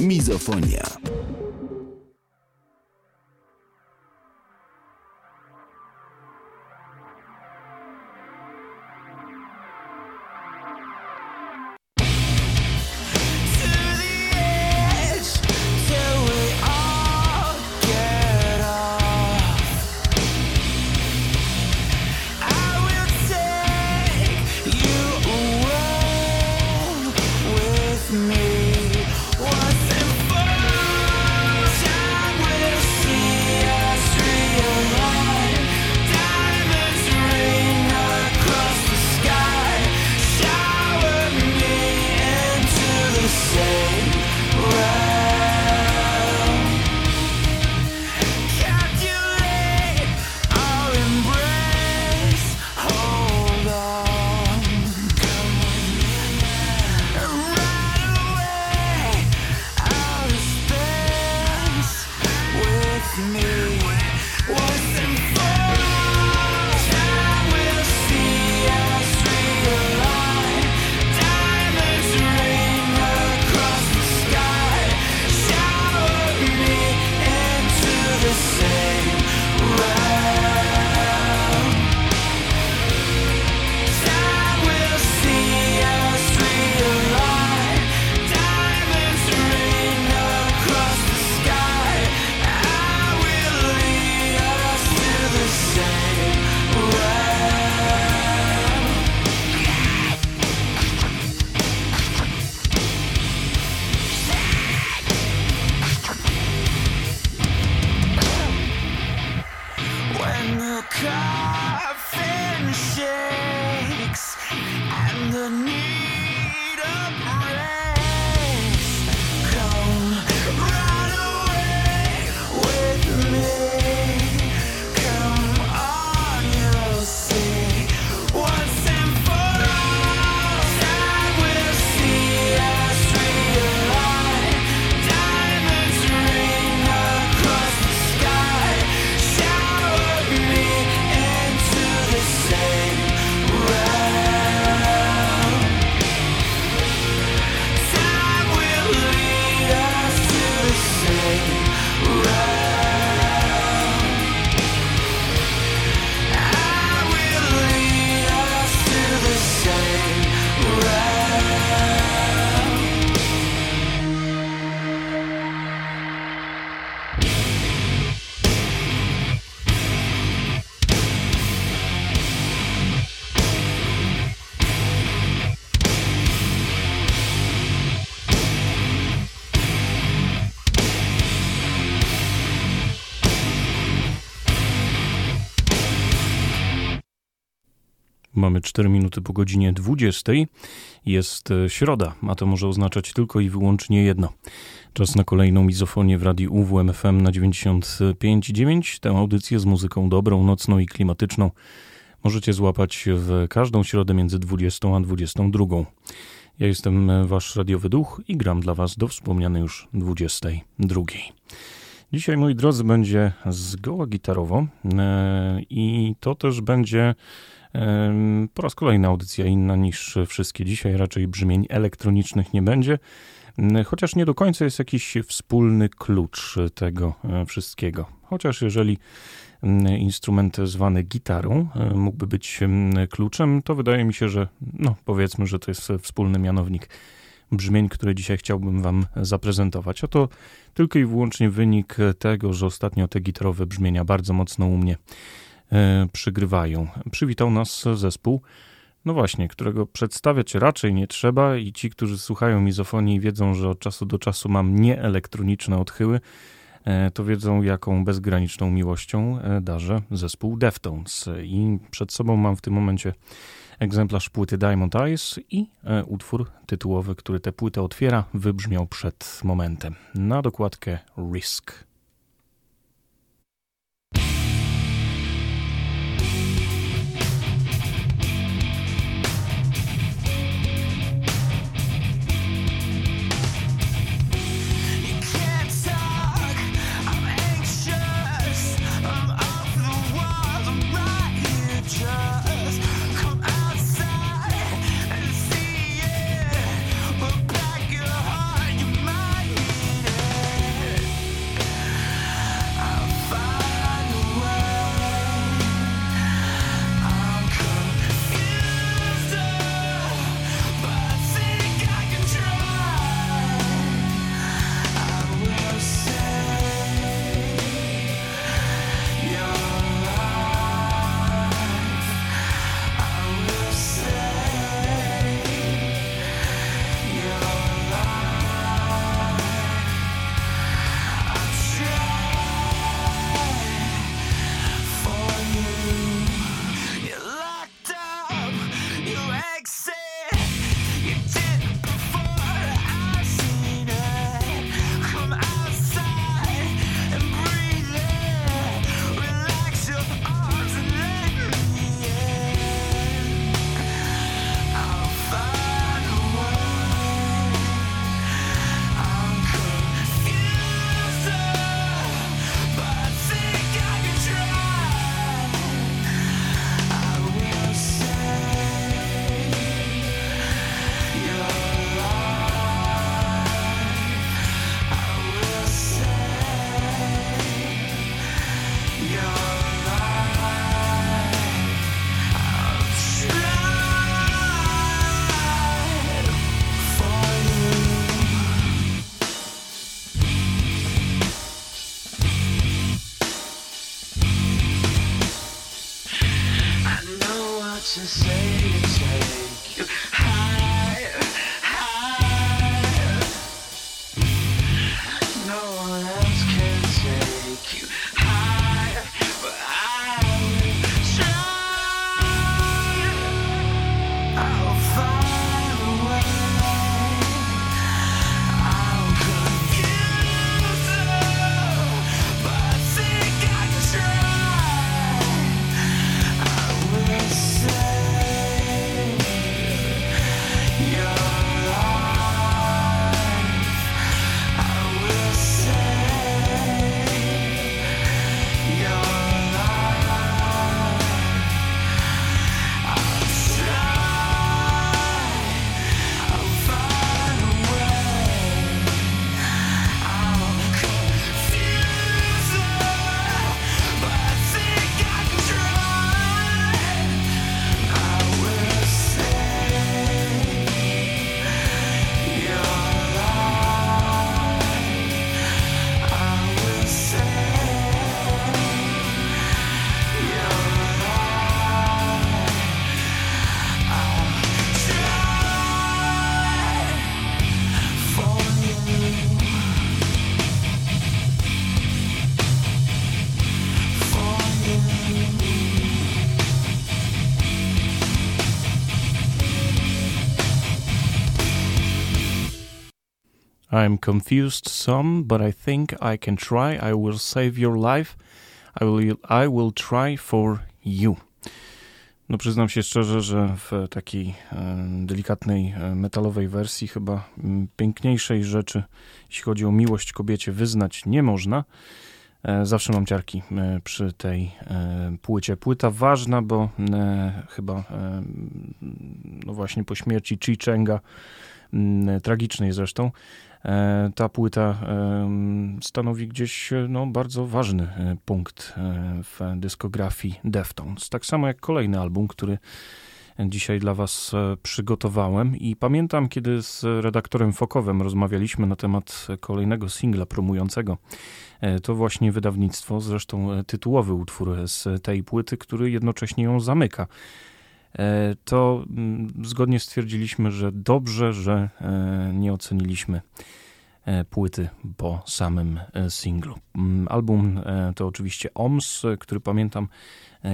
Mizofonia. 4 minuty po godzinie 20. Jest e, środa, a to może oznaczać tylko i wyłącznie jedno. Czas na kolejną mizofonię w radiu UWMFM na 95,9. Tę audycję z muzyką dobrą, nocną i klimatyczną możecie złapać w każdą środę między 20 a 22. Ja jestem e, wasz radiowy duch i gram dla was do wspomnianej już 22. Dzisiaj, moi drodzy, będzie zgoła gitarowo e, i to też będzie po raz kolejny audycja inna niż wszystkie dzisiaj, raczej brzmień elektronicznych nie będzie, chociaż nie do końca jest jakiś wspólny klucz tego e, wszystkiego. Chociaż jeżeli instrument zwany gitarą e, mógłby być kluczem, to wydaje mi się, że no powiedzmy, że to jest wspólny mianownik brzmień, które dzisiaj chciałbym Wam zaprezentować. A to tylko i wyłącznie wynik tego, że ostatnio te gitarowe brzmienia bardzo mocno u mnie przygrywają. Przywitał nas zespół, no właśnie, którego przedstawiać raczej nie trzeba i ci, którzy słuchają mizofonii wiedzą, że od czasu do czasu mam nieelektroniczne odchyły, e, to wiedzą, jaką bezgraniczną miłością e, darzę zespół Deftones. I przed sobą mam w tym momencie egzemplarz płyty Diamond Eyes i utwór tytułowy, który tę płytę otwiera, wybrzmiał przed momentem. Na dokładkę Risk. I'm confused some, but I think I can try. I will save your life. I will, I will try for you. No przyznam się szczerze, że w takiej e, delikatnej e, metalowej wersji chyba piękniejszej rzeczy, jeśli chodzi o miłość kobiecie, wyznać nie można. E, zawsze mam ciarki przy tej płycie. Płyta ważna, bo chyba no właśnie po śmierci Chi Chenga, tragicznej zresztą, ta płyta stanowi gdzieś no, bardzo ważny e, punkt e, w dyskografii Deftones. Tak samo jak kolejny album, który dzisiaj dla Was przygotowałem. I pamiętam, kiedy z redaktorem Fokowem rozmawialiśmy na temat kolejnego singla promującego to właśnie wydawnictwo, zresztą tytułowy utwór z tej płyty, który jednocześnie ją zamyka. To mm, zgodnie stwierdziliśmy, że dobrze, że nie oceniliśmy E, płyty po samym e, singlu. Mm, album e, to oczywiście OMS, który pamiętam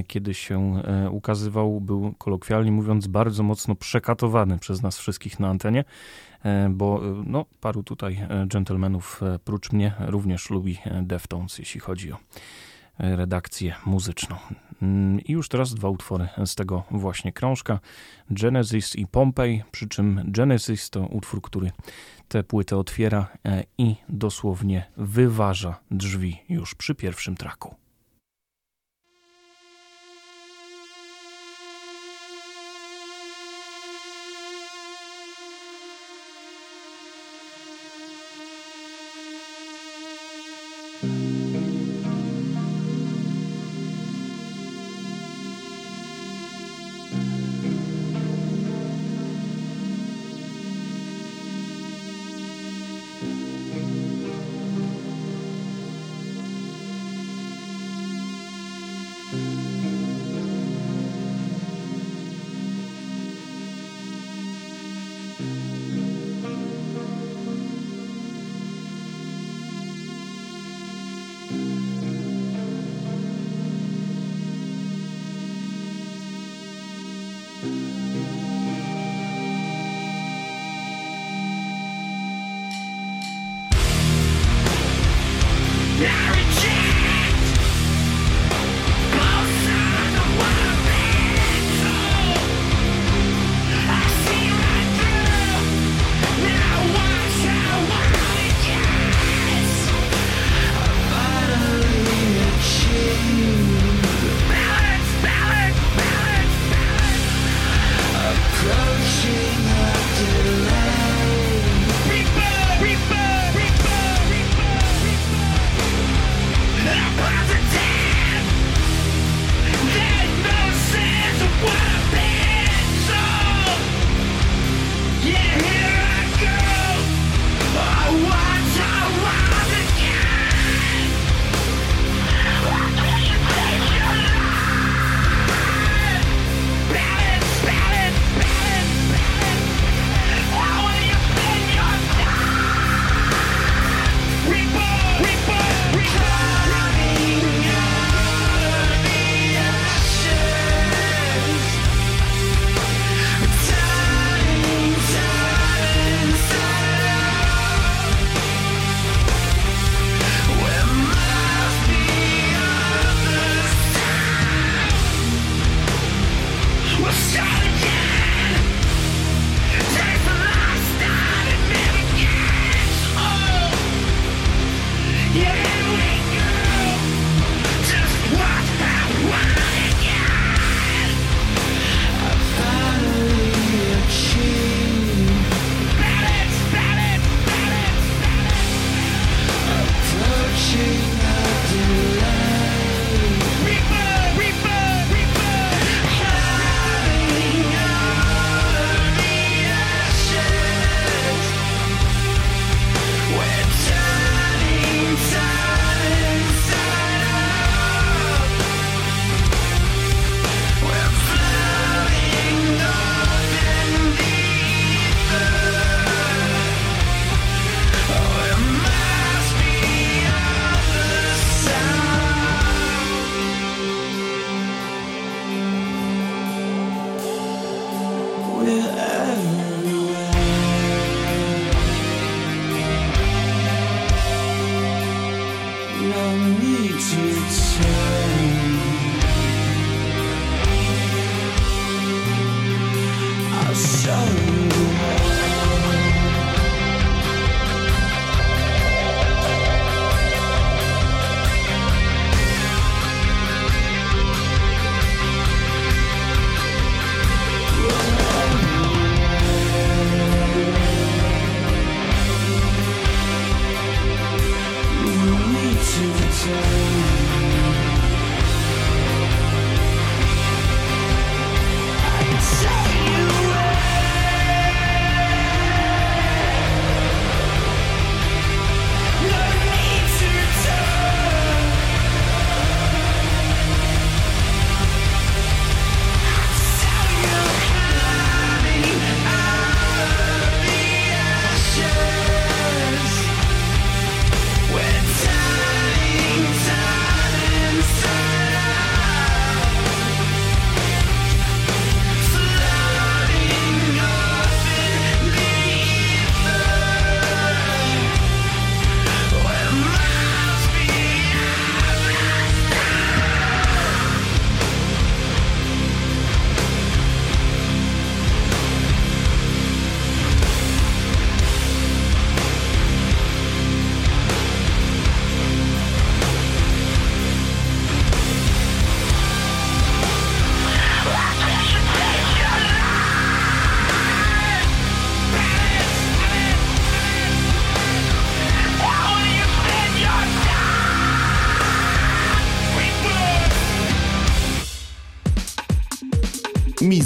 kiedy się ukazywał, był kolokwialnie mówiąc bardzo mocno przekatowany przez nas wszystkich na antenie, bo no, paru tutaj gentlemanów prócz mnie również lubi Deftones, jeśli chodzi o redakcję muzyczną. Mm, I już teraz dwa utwory z tego właśnie krążka, Genesis i Pompeii, przy czym Genesis to utwór, który tę płytę otwiera e, i dosłownie wyważa drzwi już przy pierwszym traku.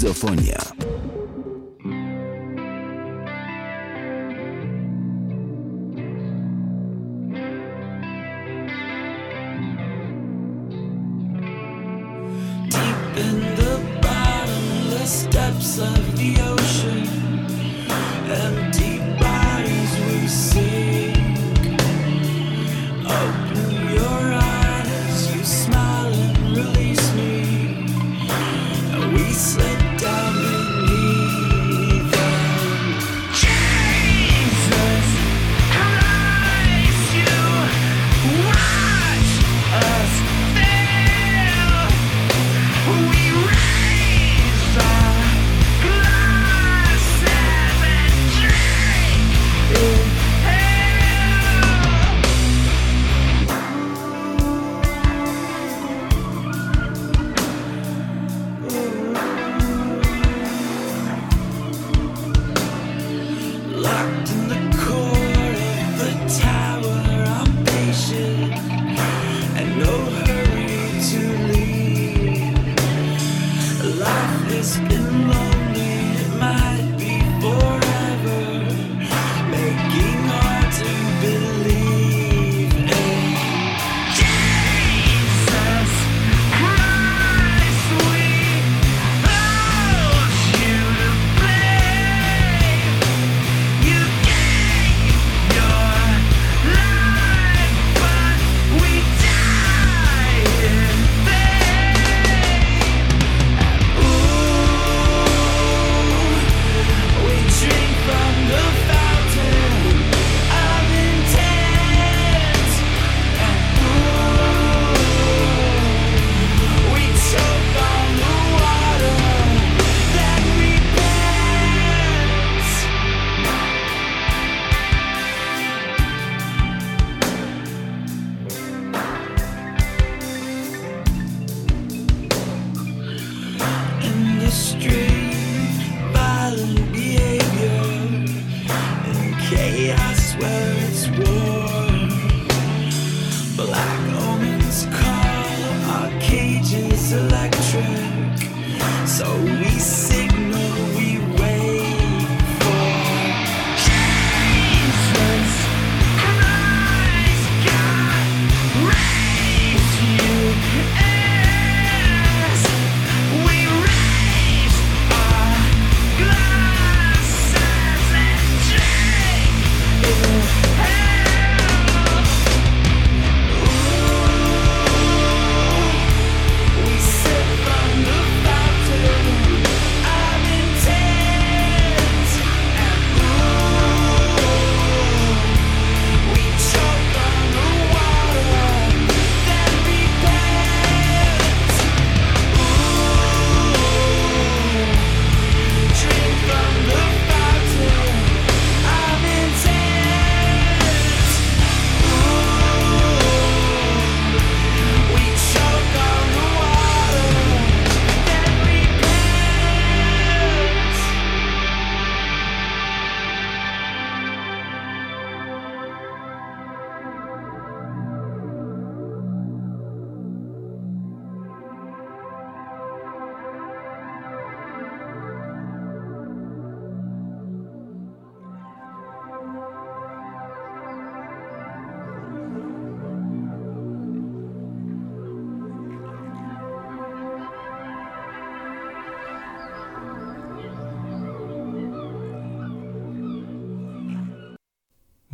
Mizofonia.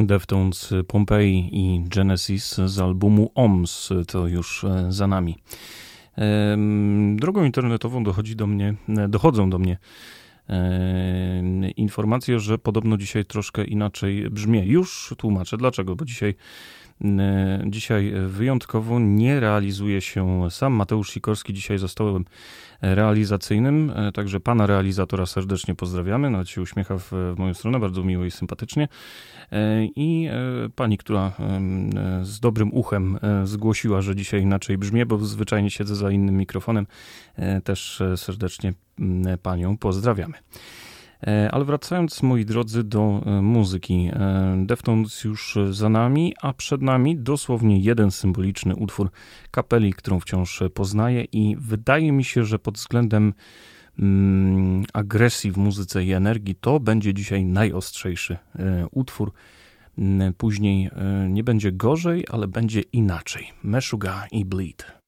Deftones Pompeii i Genesis z albumu OMS to już e, za nami. Drogą internetową dochodzi do mnie, e, dochodzą do mnie informacje, że podobno dzisiaj troszkę inaczej brzmi. Już tłumaczę dlaczego, bo dzisiaj E, dzisiaj wyjątkowo nie realizuje się sam Mateusz Sikorski. Dzisiaj zostałem realizacyjnym, e, także pana realizatora serdecznie pozdrawiamy. Nawet się uśmiecha w, w moją stronę, bardzo miło i sympatycznie. E, I pani, która z dobrym uchem zgłosiła, że dzisiaj inaczej brzmi, bo zwyczajnie siedzę za innym mikrofonem, też serdecznie panią pozdrawiamy. E, ale wracając, moi drodzy, do e, muzyki. E, Deftones już za nami, a przed nami dosłownie jeden symboliczny utwór kapeli, którą wciąż poznaję i wydaje mi się, że pod względem mm, agresji w muzyce i energii, to będzie dzisiaj najostrzejszy utwór. Później nie będzie gorzej, ale będzie inaczej. Meshuga i Bleed.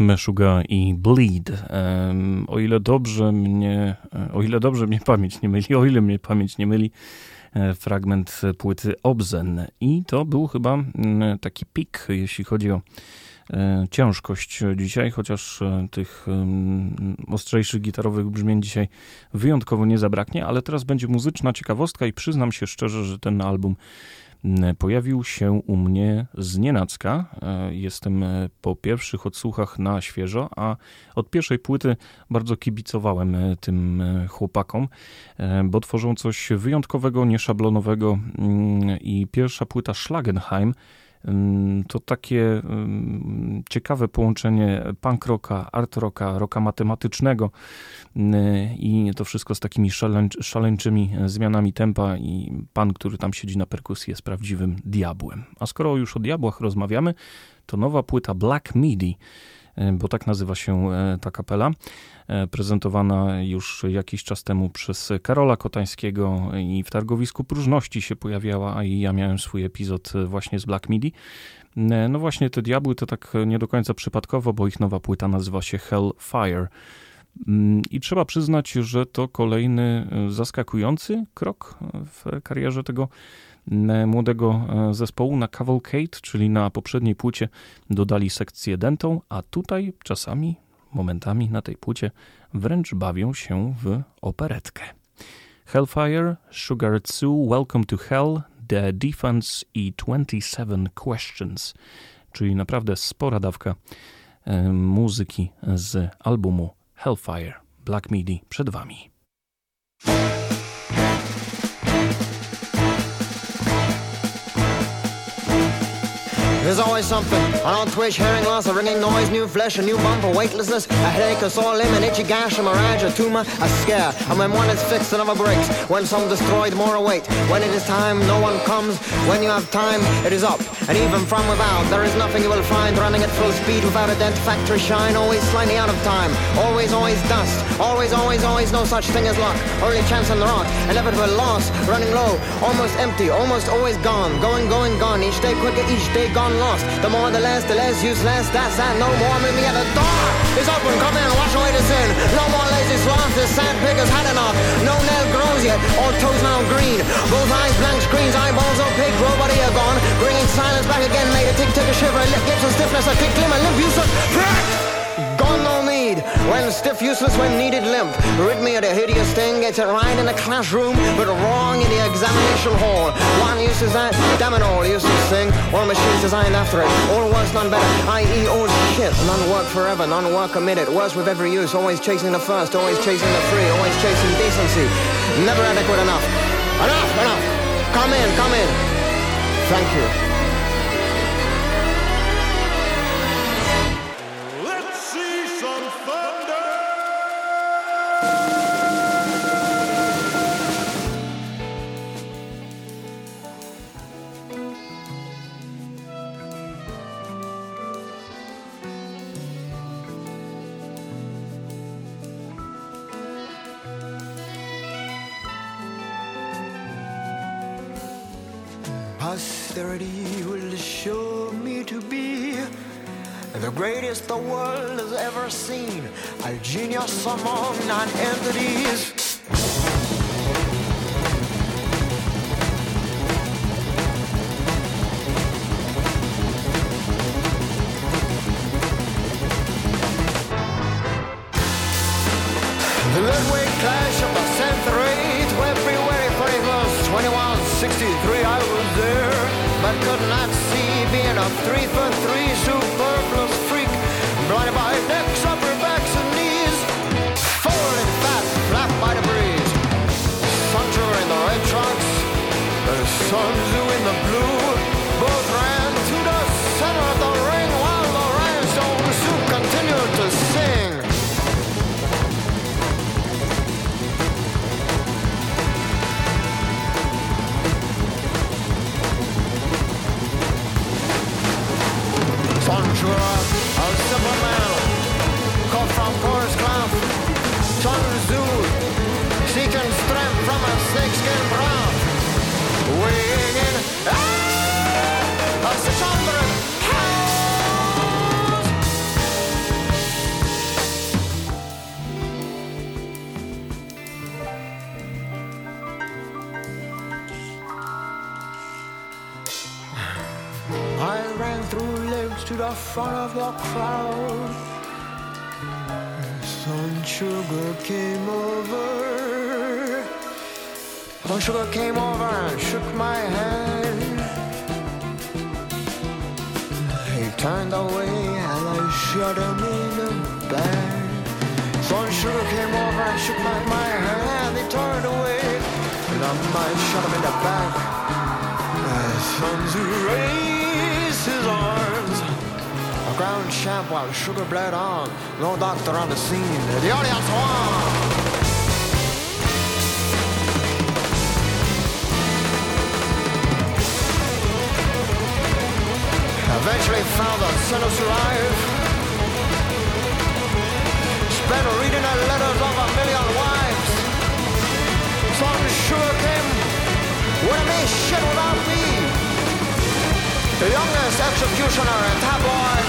Meshuga i Bleed. O ile dobrze mnie, o ile dobrze mnie pamięć nie myli, o ile mnie pamięć nie myli, e, fragment płyty Obzen. I to był chyba mm, taki pik, jeśli chodzi o e, ciężkość dzisiaj, chociaż e, tych ostrzejszych gitarowych brzmień dzisiaj wyjątkowo nie zabraknie, ale teraz będzie muzyczna ciekawostka i przyznam się szczerze, że ten album pojawił się u mnie z nienacka. E, jestem e, po pierwszych odsłuchach na świeżo, a od pierwszej płyty bardzo kibicowałem e, tym chłopakom, bo tworzą coś wyjątkowego, nieszablonowego mm, i pierwsza płyta Schlagenheim to takie ciekawe połączenie punk rocka, art rocka, rocka matematycznego i to wszystko z takimi szaleńczymi zmianami tempa i pan, który tam siedzi na perkusji jest prawdziwym diabłem. A skoro już o diabłach rozmawiamy, to nowa płyta Black Midi E, bo tak nazywa się e, ta kapela, e, prezentowana już jakiś czas temu przez Karola Kotańskiego i w Targowisku Próżności się pojawiała, a i ja miałem swój epizod właśnie z Black Midi. No właśnie te diabły to tak nie do końca przypadkowo, bo ich nowa płyta nazywa się Hellfire. Mm, I trzeba przyznać, że to kolejny zaskakujący krok w karierze tego młodego e, zespołu na Cavalcade, czyli na poprzedniej płycie dodali sekcję dentą, a tutaj czasami, momentami na tej płycie wręcz bawią się w operetkę. Hellfire, Sugar Tzu, Welcome to Hell, The Defense i 27 Questions, czyli naprawdę spora dawka e, muzyki z albumu Hellfire. Black Midi przed Wami. There's always something. On twitch, hearing loss, a ringing noise, new flesh, a new bumper, weightlessness, a headache, a sore limb, an itchy gash, a mirage, a tumor, a scare. And when one is fixed, another breaks. When some destroyed, more await. When it is time, no one comes. When you have time, it is up. And even from without, there is nothing you will find running at full speed without a dent factory shine. Always slightly out of time. Always, always dust. Always, always, always no such thing as luck. Only chance on the rock. Inevitable loss. Running low. Almost empty. Almost always gone. Going, going, gone. Each day quicker, each day gone lost. The more, the less, the less useless. That's that. No more. Meet me at the door. It's open. Come in. Wash away the sin. No more lazy sloth. This sand has had enough. No nail grows yet. All toes now green. Both eyes blank screens. Eyeballs opaque. Robody are gone. Bringing silence back again. Made a tick, take a shiver. Lip, lips and stiffness. A tick, glimmer. Limp, useless. Need. When stiff, useless, when needed, limp. Of the hideous thing. Gets it right in the classroom, but wrong in the examination hall. One uses that, damn it all, useless thing. All machines designed after it. All worse, none better. I.e. all shit. None work forever, none work committed. Worse with every use. Always chasing the first, always chasing the free, always chasing decency. Never adequate enough. Enough, enough. Come in, come in. Thank you. the world has ever seen. a genius among non-entities. The youngest executioner in tabloid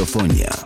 Mizofonia.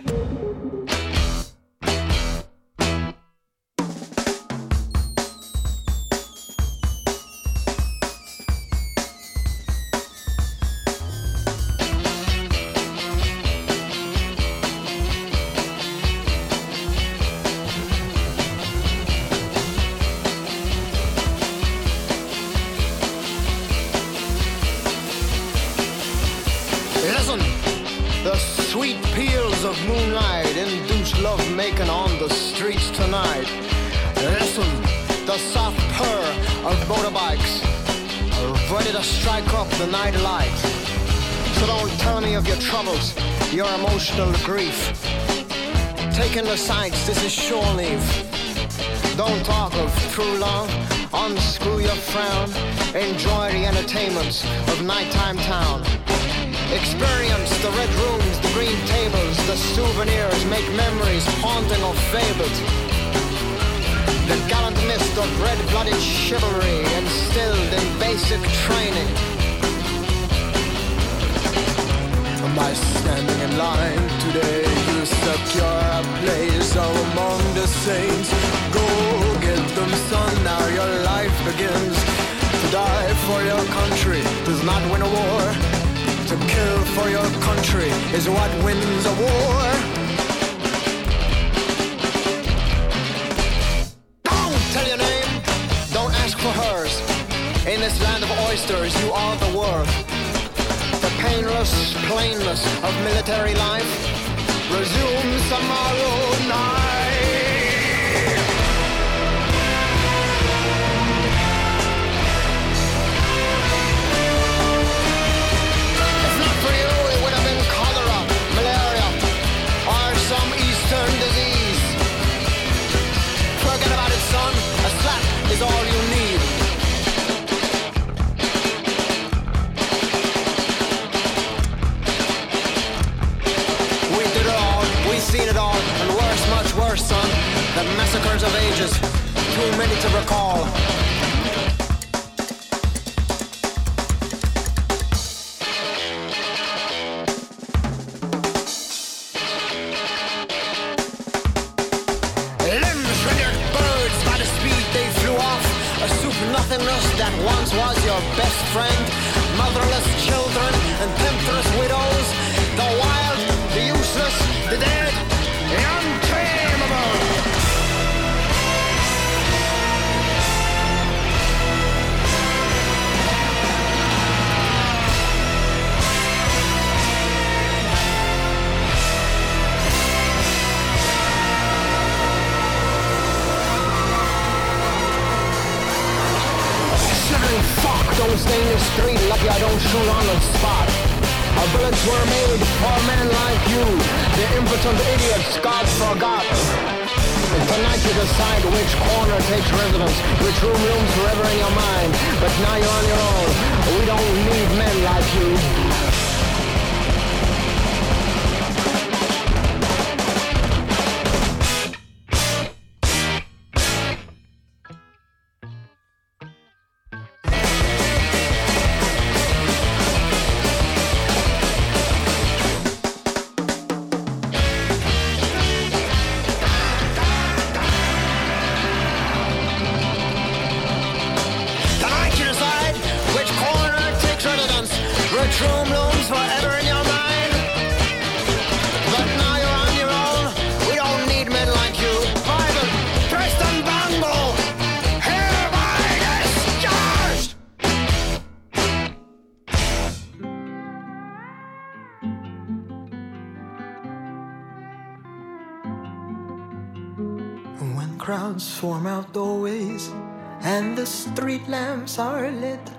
Are.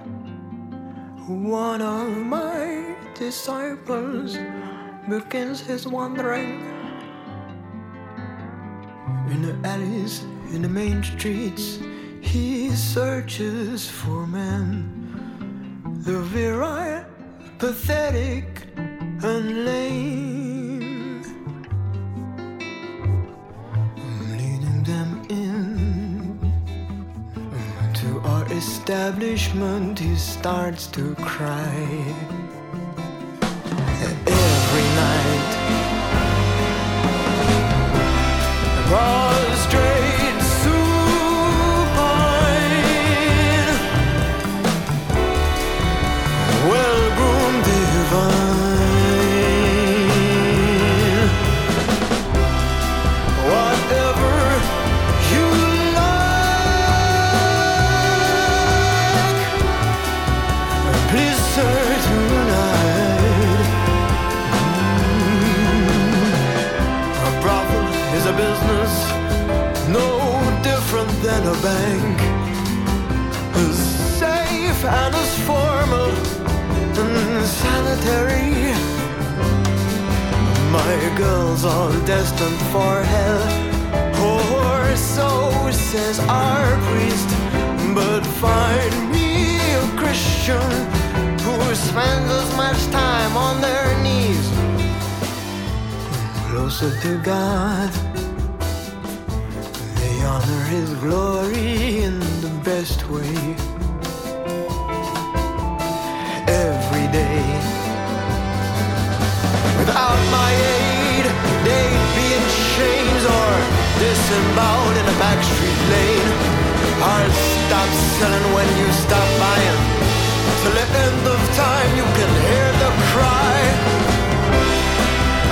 One of my disciples begins his wandering in the alleys, in the main streets. He searches for men, the virile, pathetic, and lame. Establishment he starts to cry. Every night prostrate supine and sanitary. My girls all destined for hell, or so says our priest. But find me a Christian who spends as much time on their knees closer to God they honor his glory in the best way. Day. Without my aid, they'd be in chains or disemboweled in a backstreet lane. I'll stop selling when you stop buying. Till the end of time, you can hear the cry.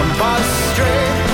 I'm prostrate.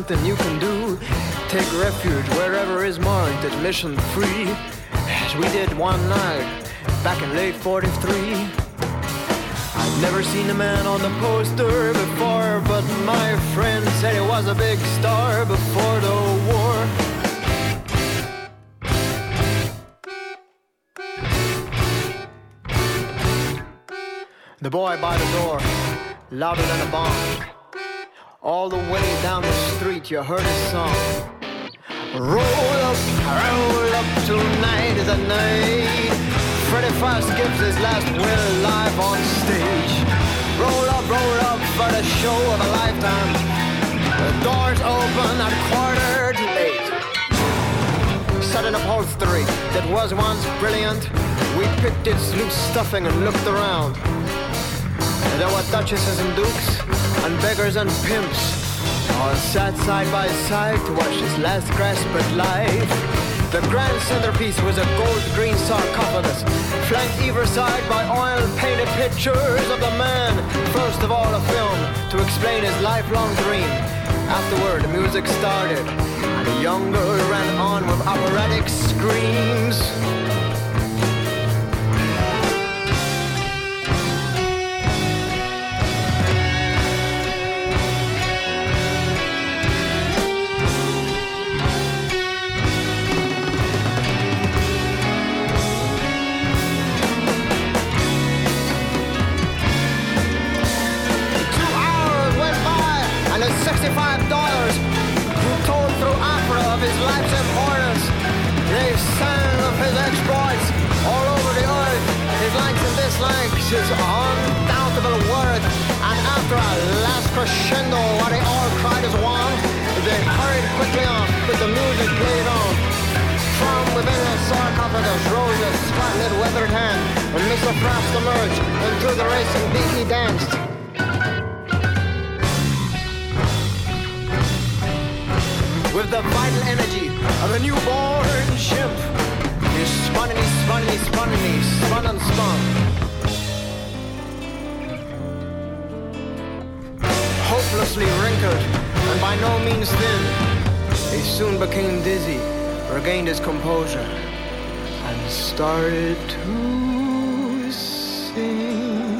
Something you can do. Take refuge wherever is marked admission free. As we did one night back in late 43. I've never seen a man on the poster before, but my friend said he was a big star before the war. The boy by the door louder than a bomb. All the way down the street, you heard his song. Roll up, roll up, tonight is a night. Freddie Fast gives his last will live on stage. Roll up, roll up for the show of a lifetime. The doors open at quarter to eight. Sudden upholstery that was once brilliant. We picked its loose stuffing and looked around. There were duchesses and dukes, and beggars and pimps all sat side by side to watch his last grasp at life. The grand centerpiece was a gold green sarcophagus, flanked either side by oil painted pictures of the man, first of all a film to explain his lifelong dream. Afterward, the music started, and a young girl ran on with operatic screams. His undountable worth. And after a last crescendo, what they all cried as one, they hurried quickly on with the music played on. From within the sarcophagus rose a spotlit weathered hand, and Mr. Frost emerged, and through the racing beat he danced. With the vital energy of a newborn chimp, he spun and he spun and he spun and he spun and spun. Wrinkled and by no means thin. He soon became dizzy, regained his composure, and started to sing.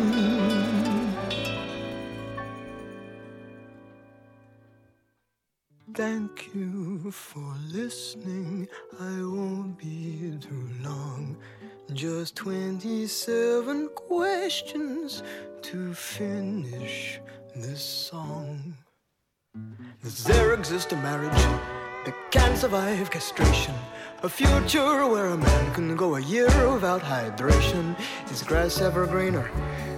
Thank you for listening. I won't be too long. Just 27 questions to finish this song. Does there exist a marriage that can survive castration? A future where a man can go a year without hydration? Is grass ever greener?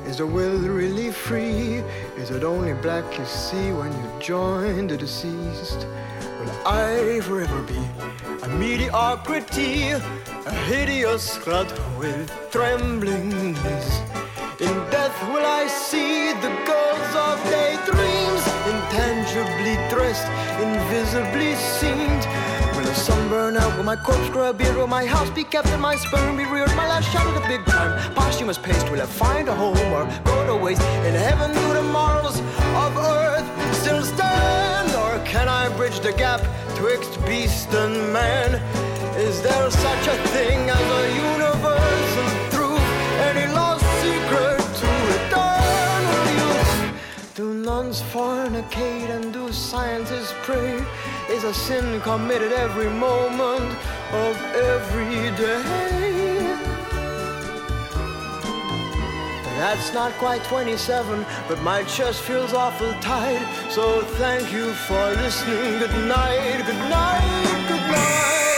Is the will really free? Is it only black you see when you join the deceased? Will I forever be a mediocrity, a hideous clod with trembling knees? In death will I see the girls of daydreams, intangibly dressed, invisibly seen. Will the sun burn out? Will my corpse grow a beard? Will my house be kept and my sperm be reared? My last at the big time, posthumous paste. Will I find a home or go to waste? In heaven do the morals of earth still stand? Or can I bridge the gap twixt beast and man? Is there such a thing as a universal Fornicate and do scientists pray? Is a sin committed every moment of every day? That's not quite 27, but my chest feels awful tight. So thank you for listening. Good night, good night, good night.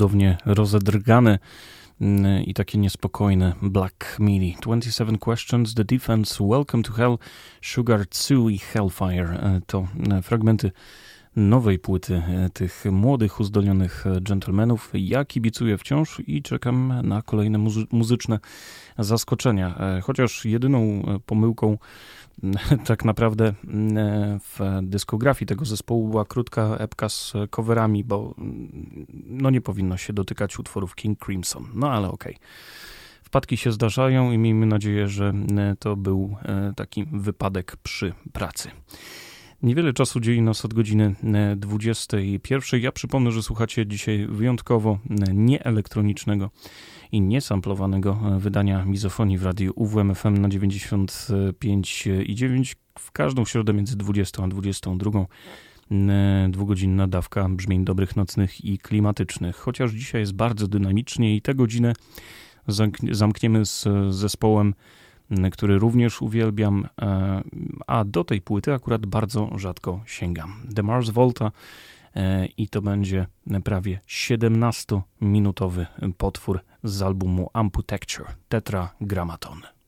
Cudownie rozedrgane mm, i takie niespokojne Black Midi. 27 Questions, The Defense, Welcome to Hell, Sugar 2 i Hellfire. E, To e, fragmenty nowej płyty e, tych młodych, uzdolnionych dżentelmenów. Ja kibicuję wciąż i czekam na kolejne muzy muzyczne zaskoczenia. Chociaż jedyną pomyłką tak naprawdę w dyskografii tego zespołu była krótka epka z coverami, bo no nie powinno się dotykać utworów King Crimson. No ale okej. Okay. Wpadki się zdarzają i miejmy nadzieję, że e, to był e, taki wypadek przy pracy. Niewiele czasu dzieli nas od godziny 21. E, ja przypomnę, że słuchacie dzisiaj wyjątkowo nieelektronicznego i niesamplowanego wydania mizofonii w radiu UWMFM na 95 i 9 w każdą środę między 20 a 22 dwugodzinna dawka brzmień dobrych nocnych i klimatycznych. Chociaż dzisiaj jest bardzo dynamicznie i tę godzinę zamkniemy z zespołem, który również uwielbiam, e, a do tej płyty akurat bardzo rzadko sięgam. The Mars Volta e, i to będzie prawie 17-minutowy potwór z albumu Amputecture Tetragrammaton.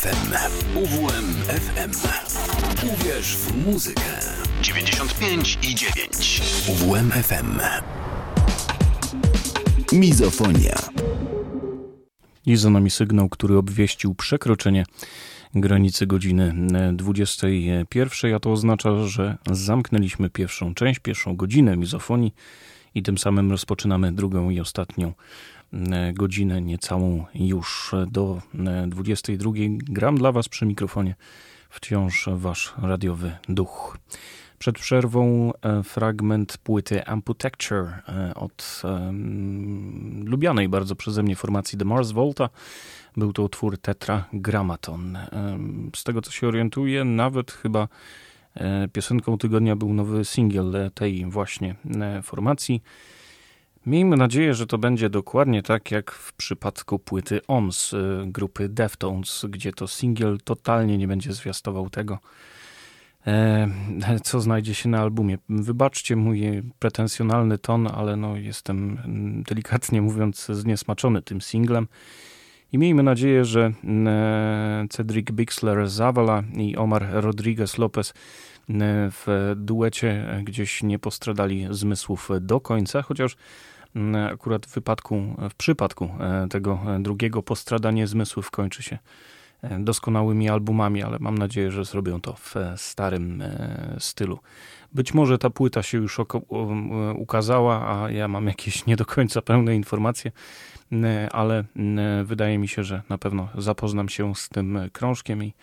UWMFM. UWMFM. Uwierz w muzykę. 95 i 9. UWMFM. Mizofonia. I za nami sygnał, który obwieścił przekroczenie granicy godziny 21, a to oznacza, że zamknęliśmy pierwszą część, pierwszą godzinę mizofonii i tym samym rozpoczynamy drugą i ostatnią e, godzinę, niecałą już do 22. E, Gram dla Was przy mikrofonie wciąż Wasz radiowy duch. Przed przerwą e, fragment płyty Amputecture od um, lubianej bardzo przeze mnie formacji The Mars Volta. Był to utwór Tetragrammaton. Um, z tego co się orientuję, nawet chyba E, piosenką tygodnia był nowy singiel tej właśnie e, formacji. Miejmy nadzieję, że to będzie dokładnie tak jak w przypadku płyty OMS e, grupy Deftones, gdzie to singiel totalnie nie będzie zwiastował tego, co znajdzie się na albumie. Wybaczcie mój pretensjonalny ton, ale no jestem mm, delikatnie mówiąc zniesmaczony tym singlem. I miejmy nadzieję, że e, Cedric Bixler Zavala i Omar Rodriguez Lopez e, w duecie gdzieś nie postradali zmysłów do końca, chociaż akurat w wypadku, w przypadku e, tego drugiego postradanie zmysłów kończy się doskonałymi albumami, ale mam nadzieję, że zrobią to w starym stylu. Być może ta płyta się już ukazała, a ja mam jakieś nie do końca pełne informacje. E, ale e, wydaje mi się, że na pewno zapoznam się z tym krążkiem i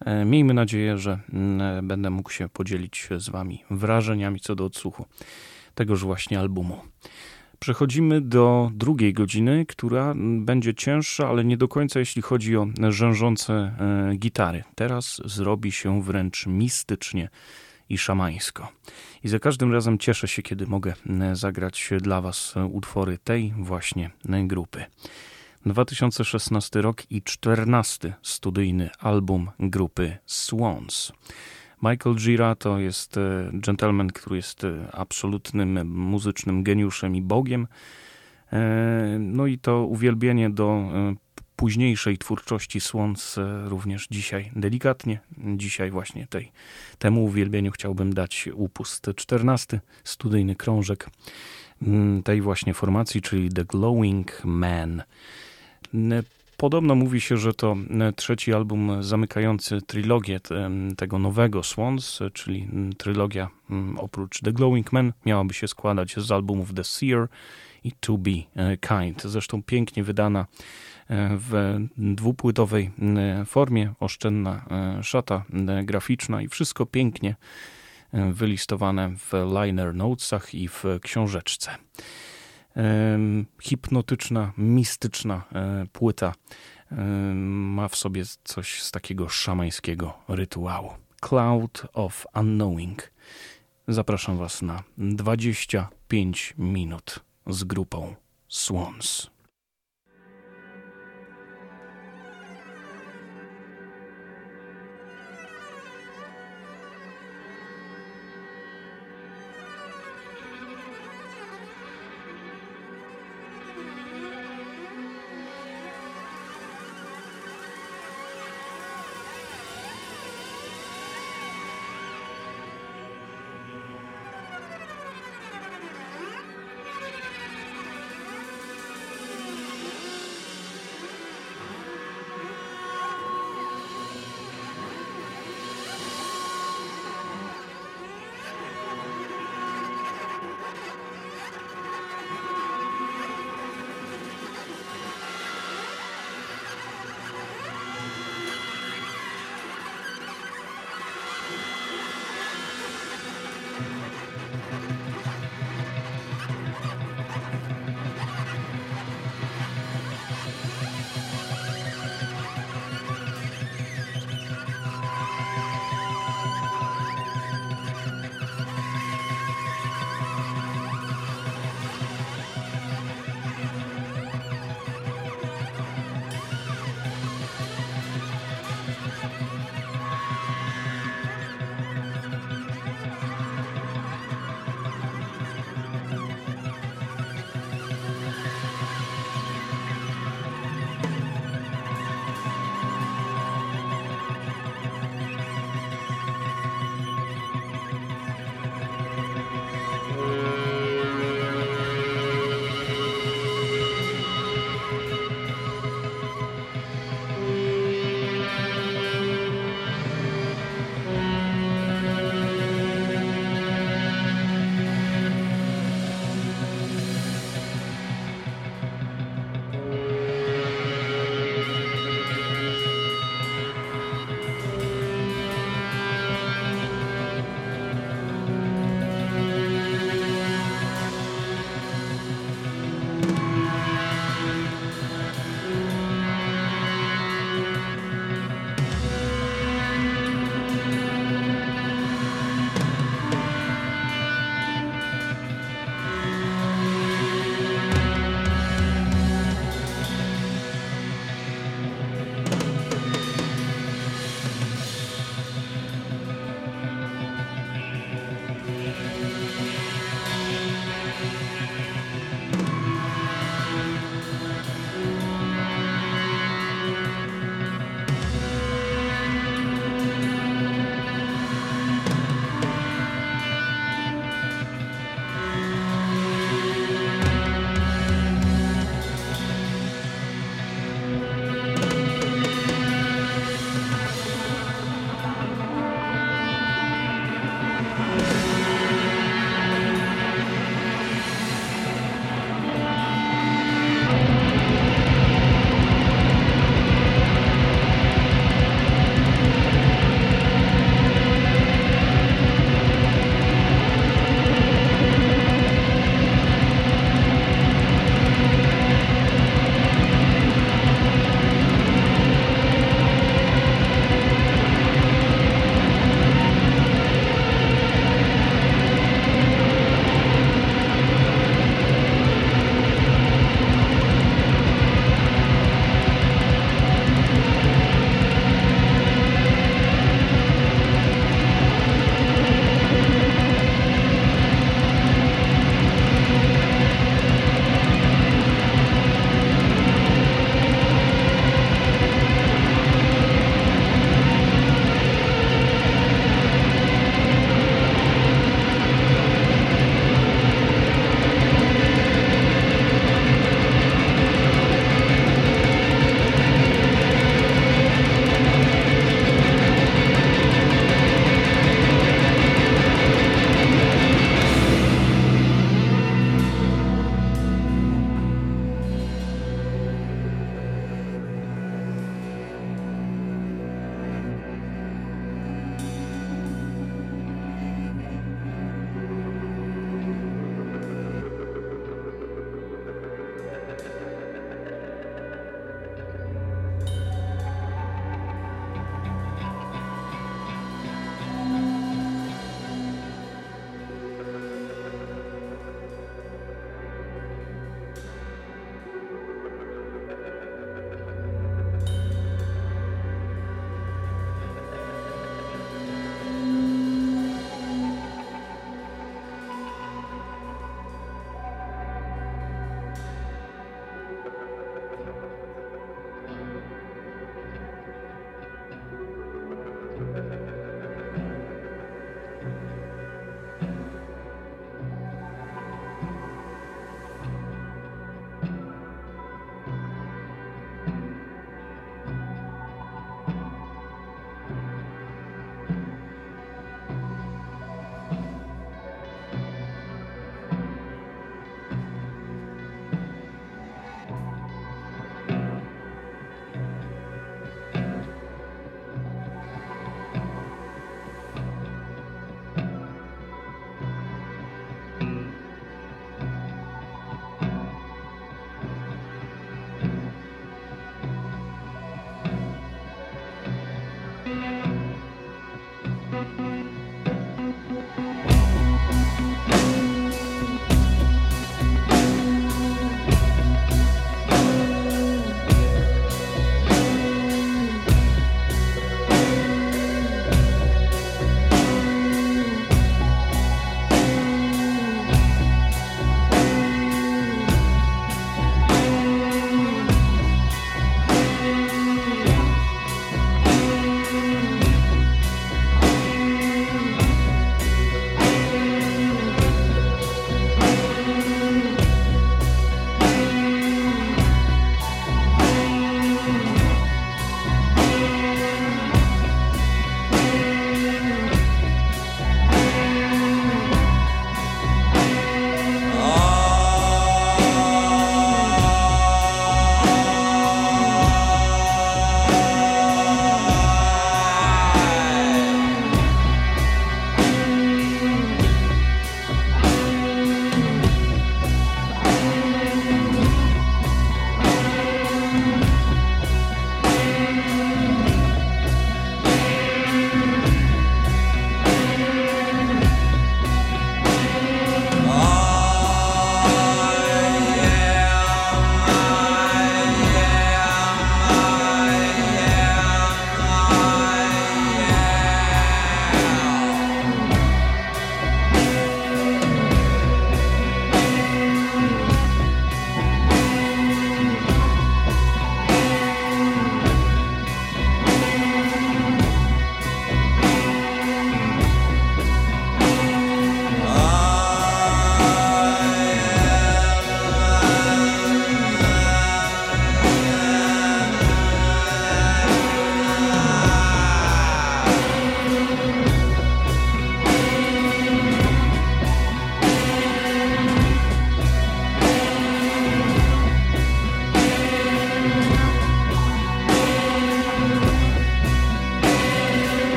e, miejmy nadzieję, że będę mógł się podzielić z Wami wrażeniami co do odsłuchu tegoż właśnie albumu. Przechodzimy do drugiej godziny, która będzie cięższa, ale nie do końca jeśli chodzi o rzężące gitary. Teraz zrobi się wręcz mistycznie i szamańsko. I za każdym razem cieszę się, kiedy mogę e, zagrać dla Was e, utwory tej właśnie e, grupy. 2016 rok i 14 studyjny album grupy Swans. Michael Gira to jest gentleman, który jest absolutnym muzycznym geniuszem i bogiem. No i to uwielbienie do późniejszej twórczości Swans również dzisiaj delikatnie. Dzisiaj właśnie tej, temu uwielbieniu chciałbym dać upust 14, studyjny krążek mm, tej właśnie formacji, czyli The Glowing Man. Podobno mówi się, że to trzeci album zamykający trylogię tego nowego Swans, czyli trylogia oprócz The Glowing Man miałaby się składać z albumów The Seer i To Be e, Kind. Zresztą pięknie wydana w dwupłytowej e, formie, oszczędna e, szata e, graficzna i wszystko pięknie wylistowane w liner notesach i w książeczce. Hipnotyczna, mistyczna płyta ma w sobie coś z takiego szamańskiego rytuału. Cloud of Unknowing. Zapraszam Was na 25 minut z grupą Swans.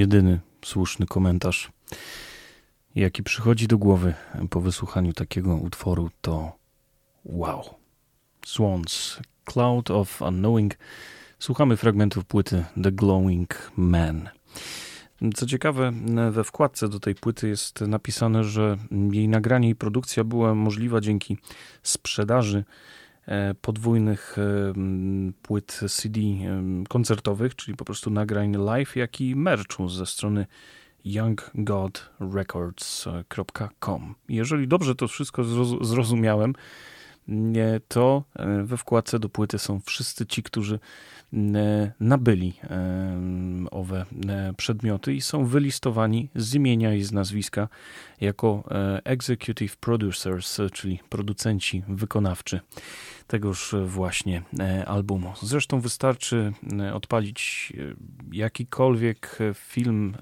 Jedyny słuszny komentarz, jaki przychodzi do głowy po wysłuchaniu takiego utworu, to wow. Swans, Cloud of Unknowing. Słuchamy fragmentów płyty The Glowing Man. Co ciekawe, we wkładce do tej płyty jest napisane, że jej nagranie i produkcja była możliwa dzięki sprzedaży podwójnych e, płyt CD e, koncertowych, czyli po prostu nagrań live, jak i merchu ze strony younggodrecords.com. Jeżeli dobrze to wszystko zrozumiałem, to we wkładce do płyty są wszyscy ci, którzy nabyli owe przedmioty i są wylistowani z imienia i z nazwiska jako executive producers, czyli producenci wykonawczy tegoż właśnie e, albumu. Zresztą wystarczy e, odpalić e, jakikolwiek film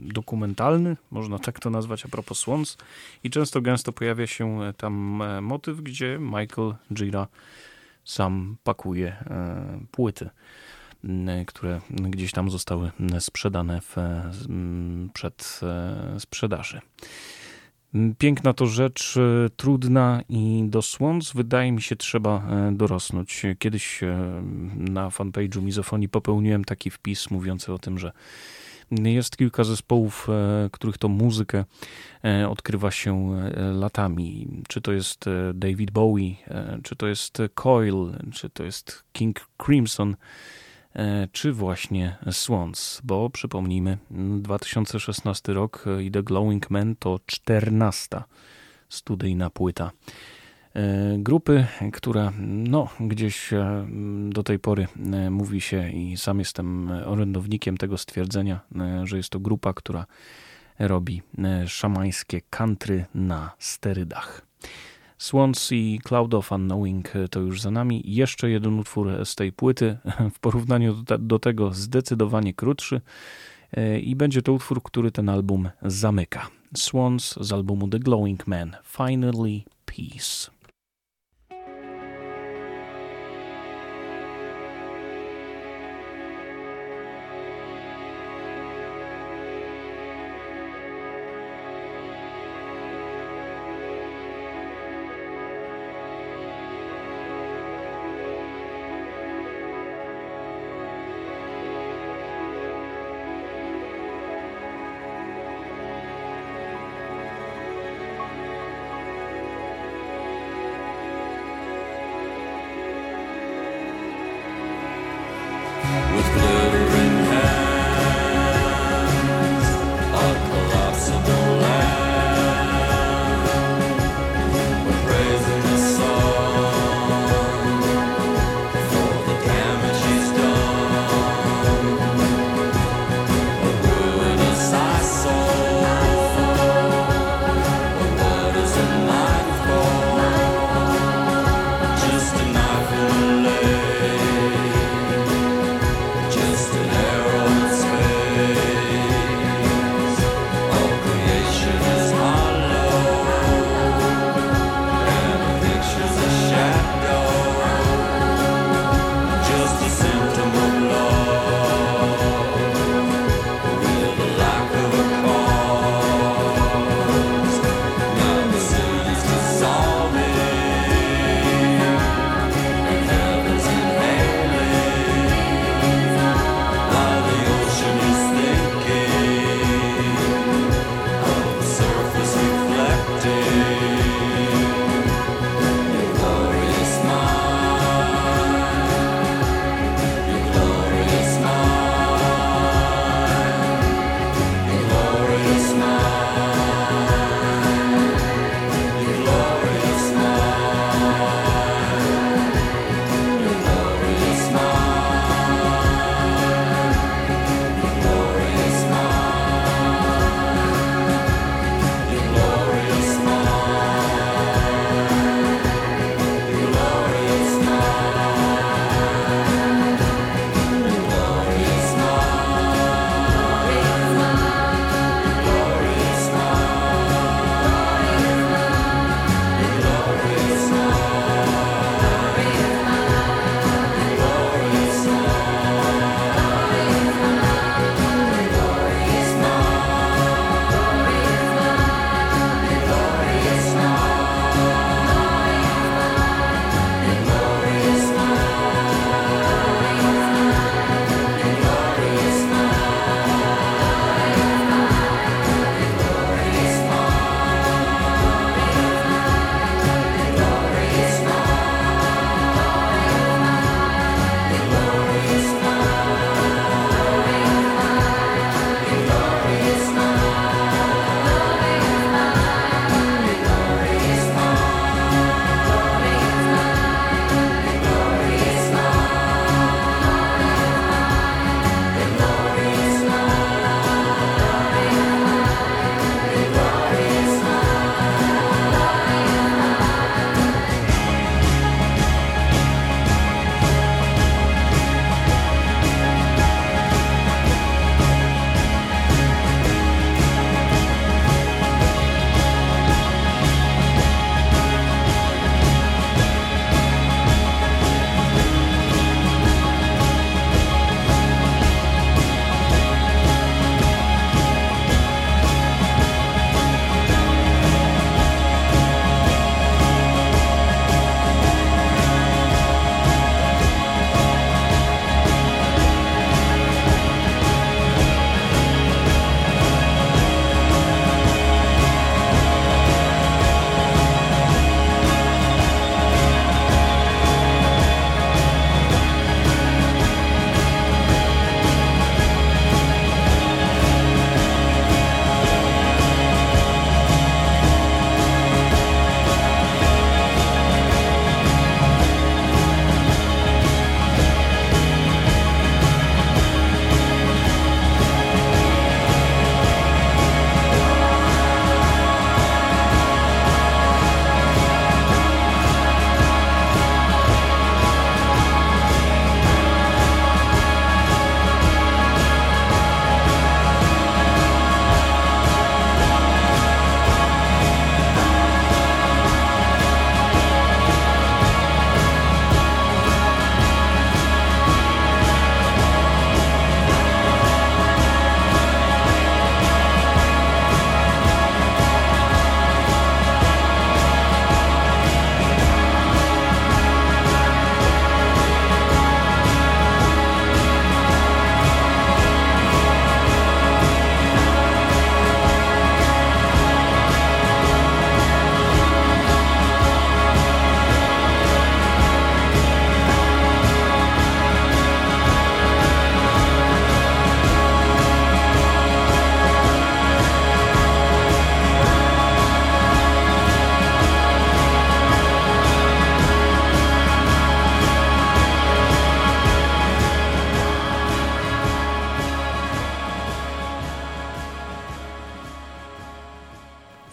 dokumentalny, można tak to nazwać a propos Swans i często gęsto pojawia się tam motyw, gdzie Michael Gira sam pakuje płyty które gdzieś tam zostały sprzedane w, przed sprzedaży. Piękna to rzecz, e, trudna i do słons wydaje mi się trzeba e, dorosnąć. Kiedyś e, na fanpage'u Mizofonii popełniłem taki wpis mówiący o tym, że jest kilka zespołów, których to muzykę odkrywa się latami. Czy to jest David Bowie, czy to jest Coil, czy to jest King Crimson czy właśnie Swans, bo przypomnijmy, 2016 rok i The Glowing Man to 14 studyjna płyta e, grupy, która no, gdzieś e, do tej pory mówi się i sam jestem orędownikiem tego stwierdzenia, że jest to grupa, która robi szamańskie country na sterydach. Swans i Cloud of Unknowing to już za nami. Jeszcze jeden utwór z tej płyty, w porównaniu do, do tego zdecydowanie krótszy e, i będzie to utwór, który ten album zamyka. Swans z albumu The Glowing Man, Finally Peace.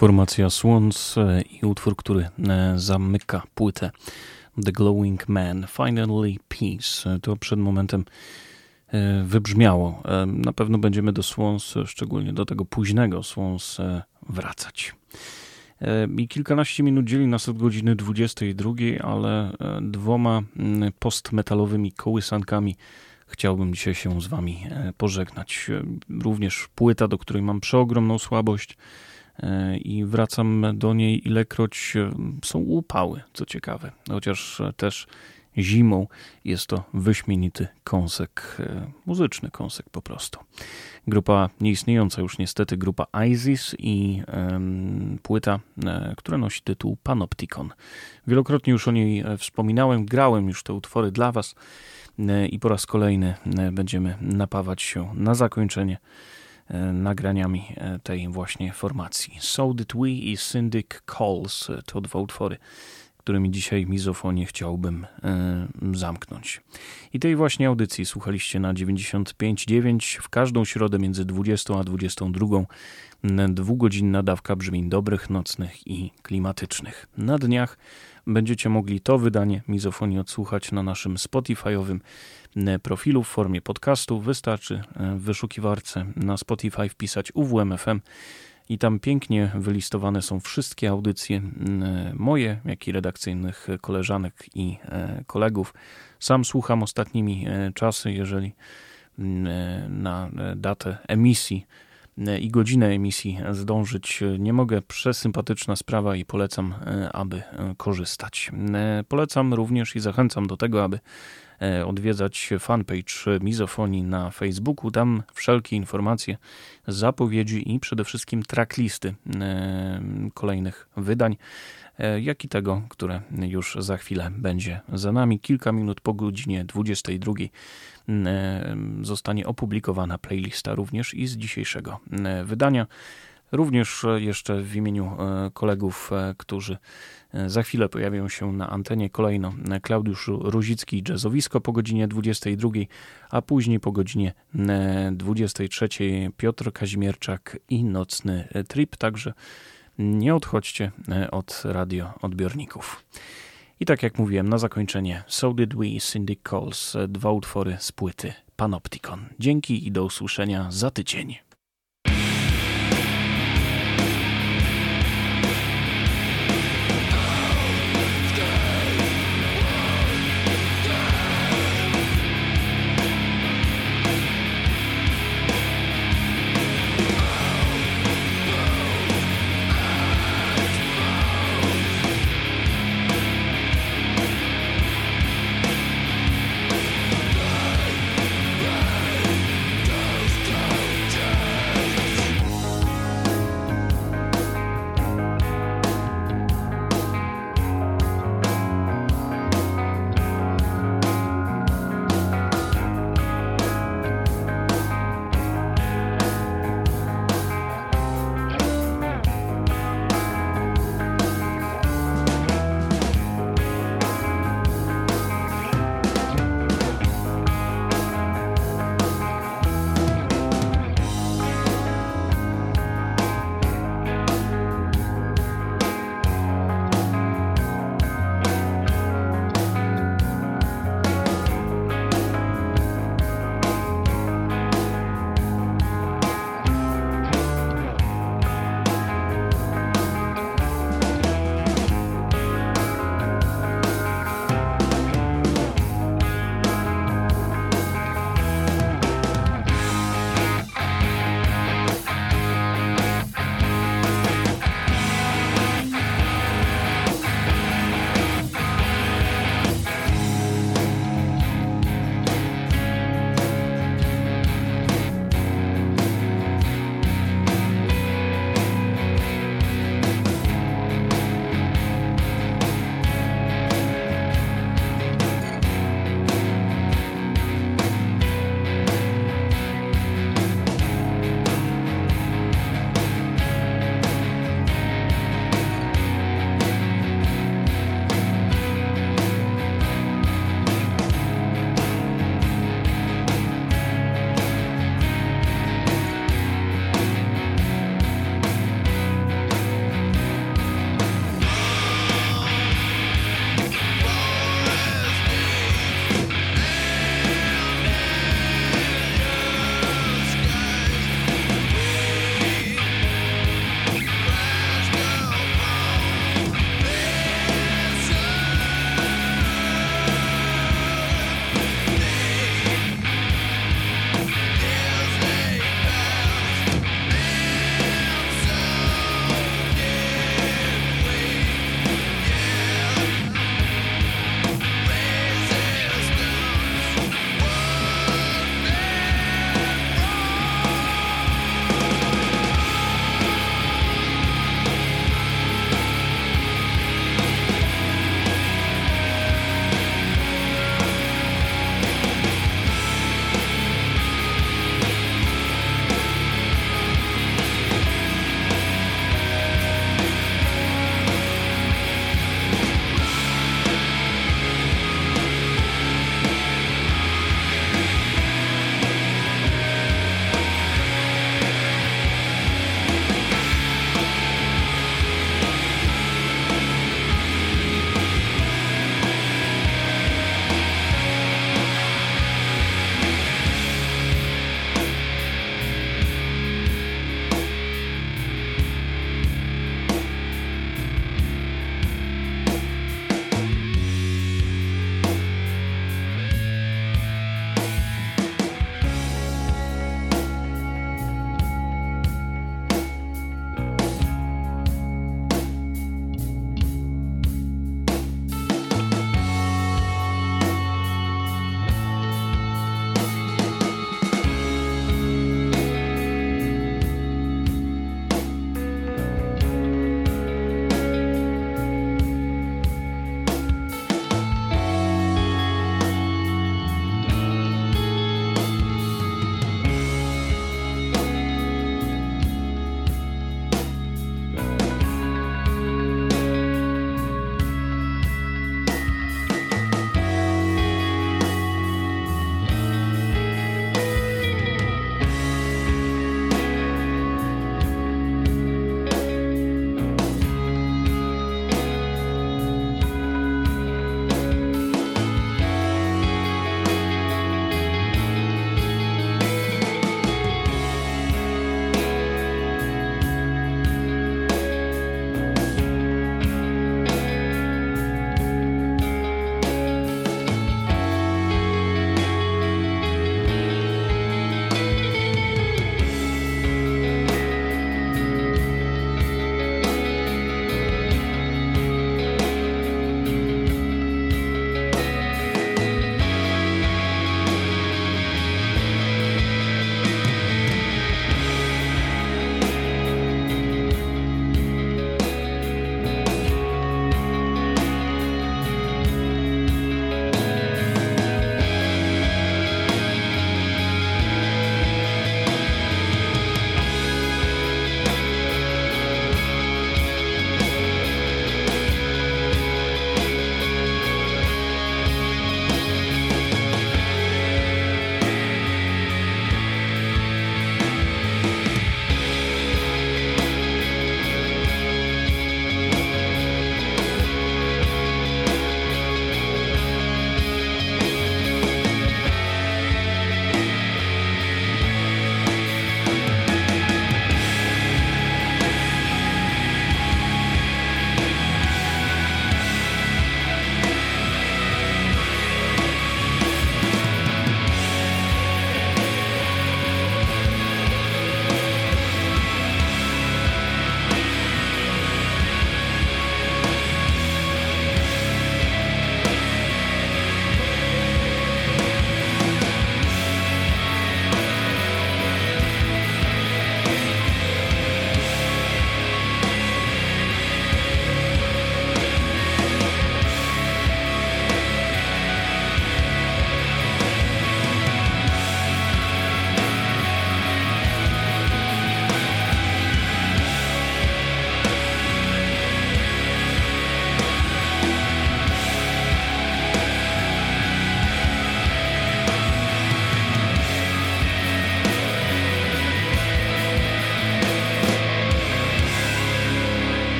Formacja Swans e, i utwór, który e, zamyka płytę The Glowing Man, Finally Peace. E, to przed momentem wybrzmiało. Na pewno będziemy do Swans, szczególnie do tego późnego Swans, wracać. I kilkanaście minut dzieli nas od godziny 22, ale dwoma postmetalowymi kołysankami chciałbym dzisiaj się z Wami pożegnać. Również płyta, do której mam przeogromną słabość E, i wracam do niej ilekroć e, są upały, co ciekawe. Chociaż też zimą jest to wyśmienity kąsek, e, muzyczny kąsek po prostu. Grupa nieistniejąca już niestety, grupa ISIS i płyta, która nosi tytuł Panopticon. Wielokrotnie już o niej wspominałem, grałem już te utwory dla Was i po raz kolejny będziemy napawać się na zakończenie E, nagraniami e, tej właśnie formacji. So Did We i Syndic Calls e, to dwa utwory, którymi dzisiaj mizofonię chciałbym zamknąć. I tej właśnie audycji słuchaliście na 95.9 w każdą środę między 20 a 22. Dwugodzinna dawka brzmień dobrych, nocnych i klimatycznych. Na dniach będziecie mogli to wydanie mizofonii odsłuchać na naszym Spotify'owym E, profilu w formie podcastu. Wystarczy e, w wyszukiwarce na Spotify wpisać UWMFM i tam pięknie wylistowane są wszystkie audycje e, moje, jak i redakcyjnych koleżanek i kolegów. Sam słucham ostatnimi czasy, jeżeli na datę emisji i godzinę emisji zdążyć nie mogę. Przesympatyczna sprawa i polecam, aby korzystać. Polecam również i zachęcam do tego, aby E, odwiedzać fanpage Mizofonii na Facebooku. Tam wszelkie informacje, zapowiedzi i przede wszystkim tracklisty e, kolejnych wydań, e, jak i tego, które już za chwilę będzie za nami. Kilka minut po godzinie 22 zostanie opublikowana playlista również i z dzisiejszego wydania. Również jeszcze w imieniu kolegów, którzy za chwilę pojawią się na antenie kolejno Klaudiusz Ruzicki jazzowisko po godzinie 22, a później po godzinie 23 Piotr Kazimierczak i Nocny Trip, także nie odchodźcie od radioodbiorników. I tak jak mówiłem na zakończenie, So Did We, Cindy Calls, dwa utwory z płyty Panopticon. Dzięki i do usłyszenia za tydzień.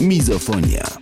Mizofonia.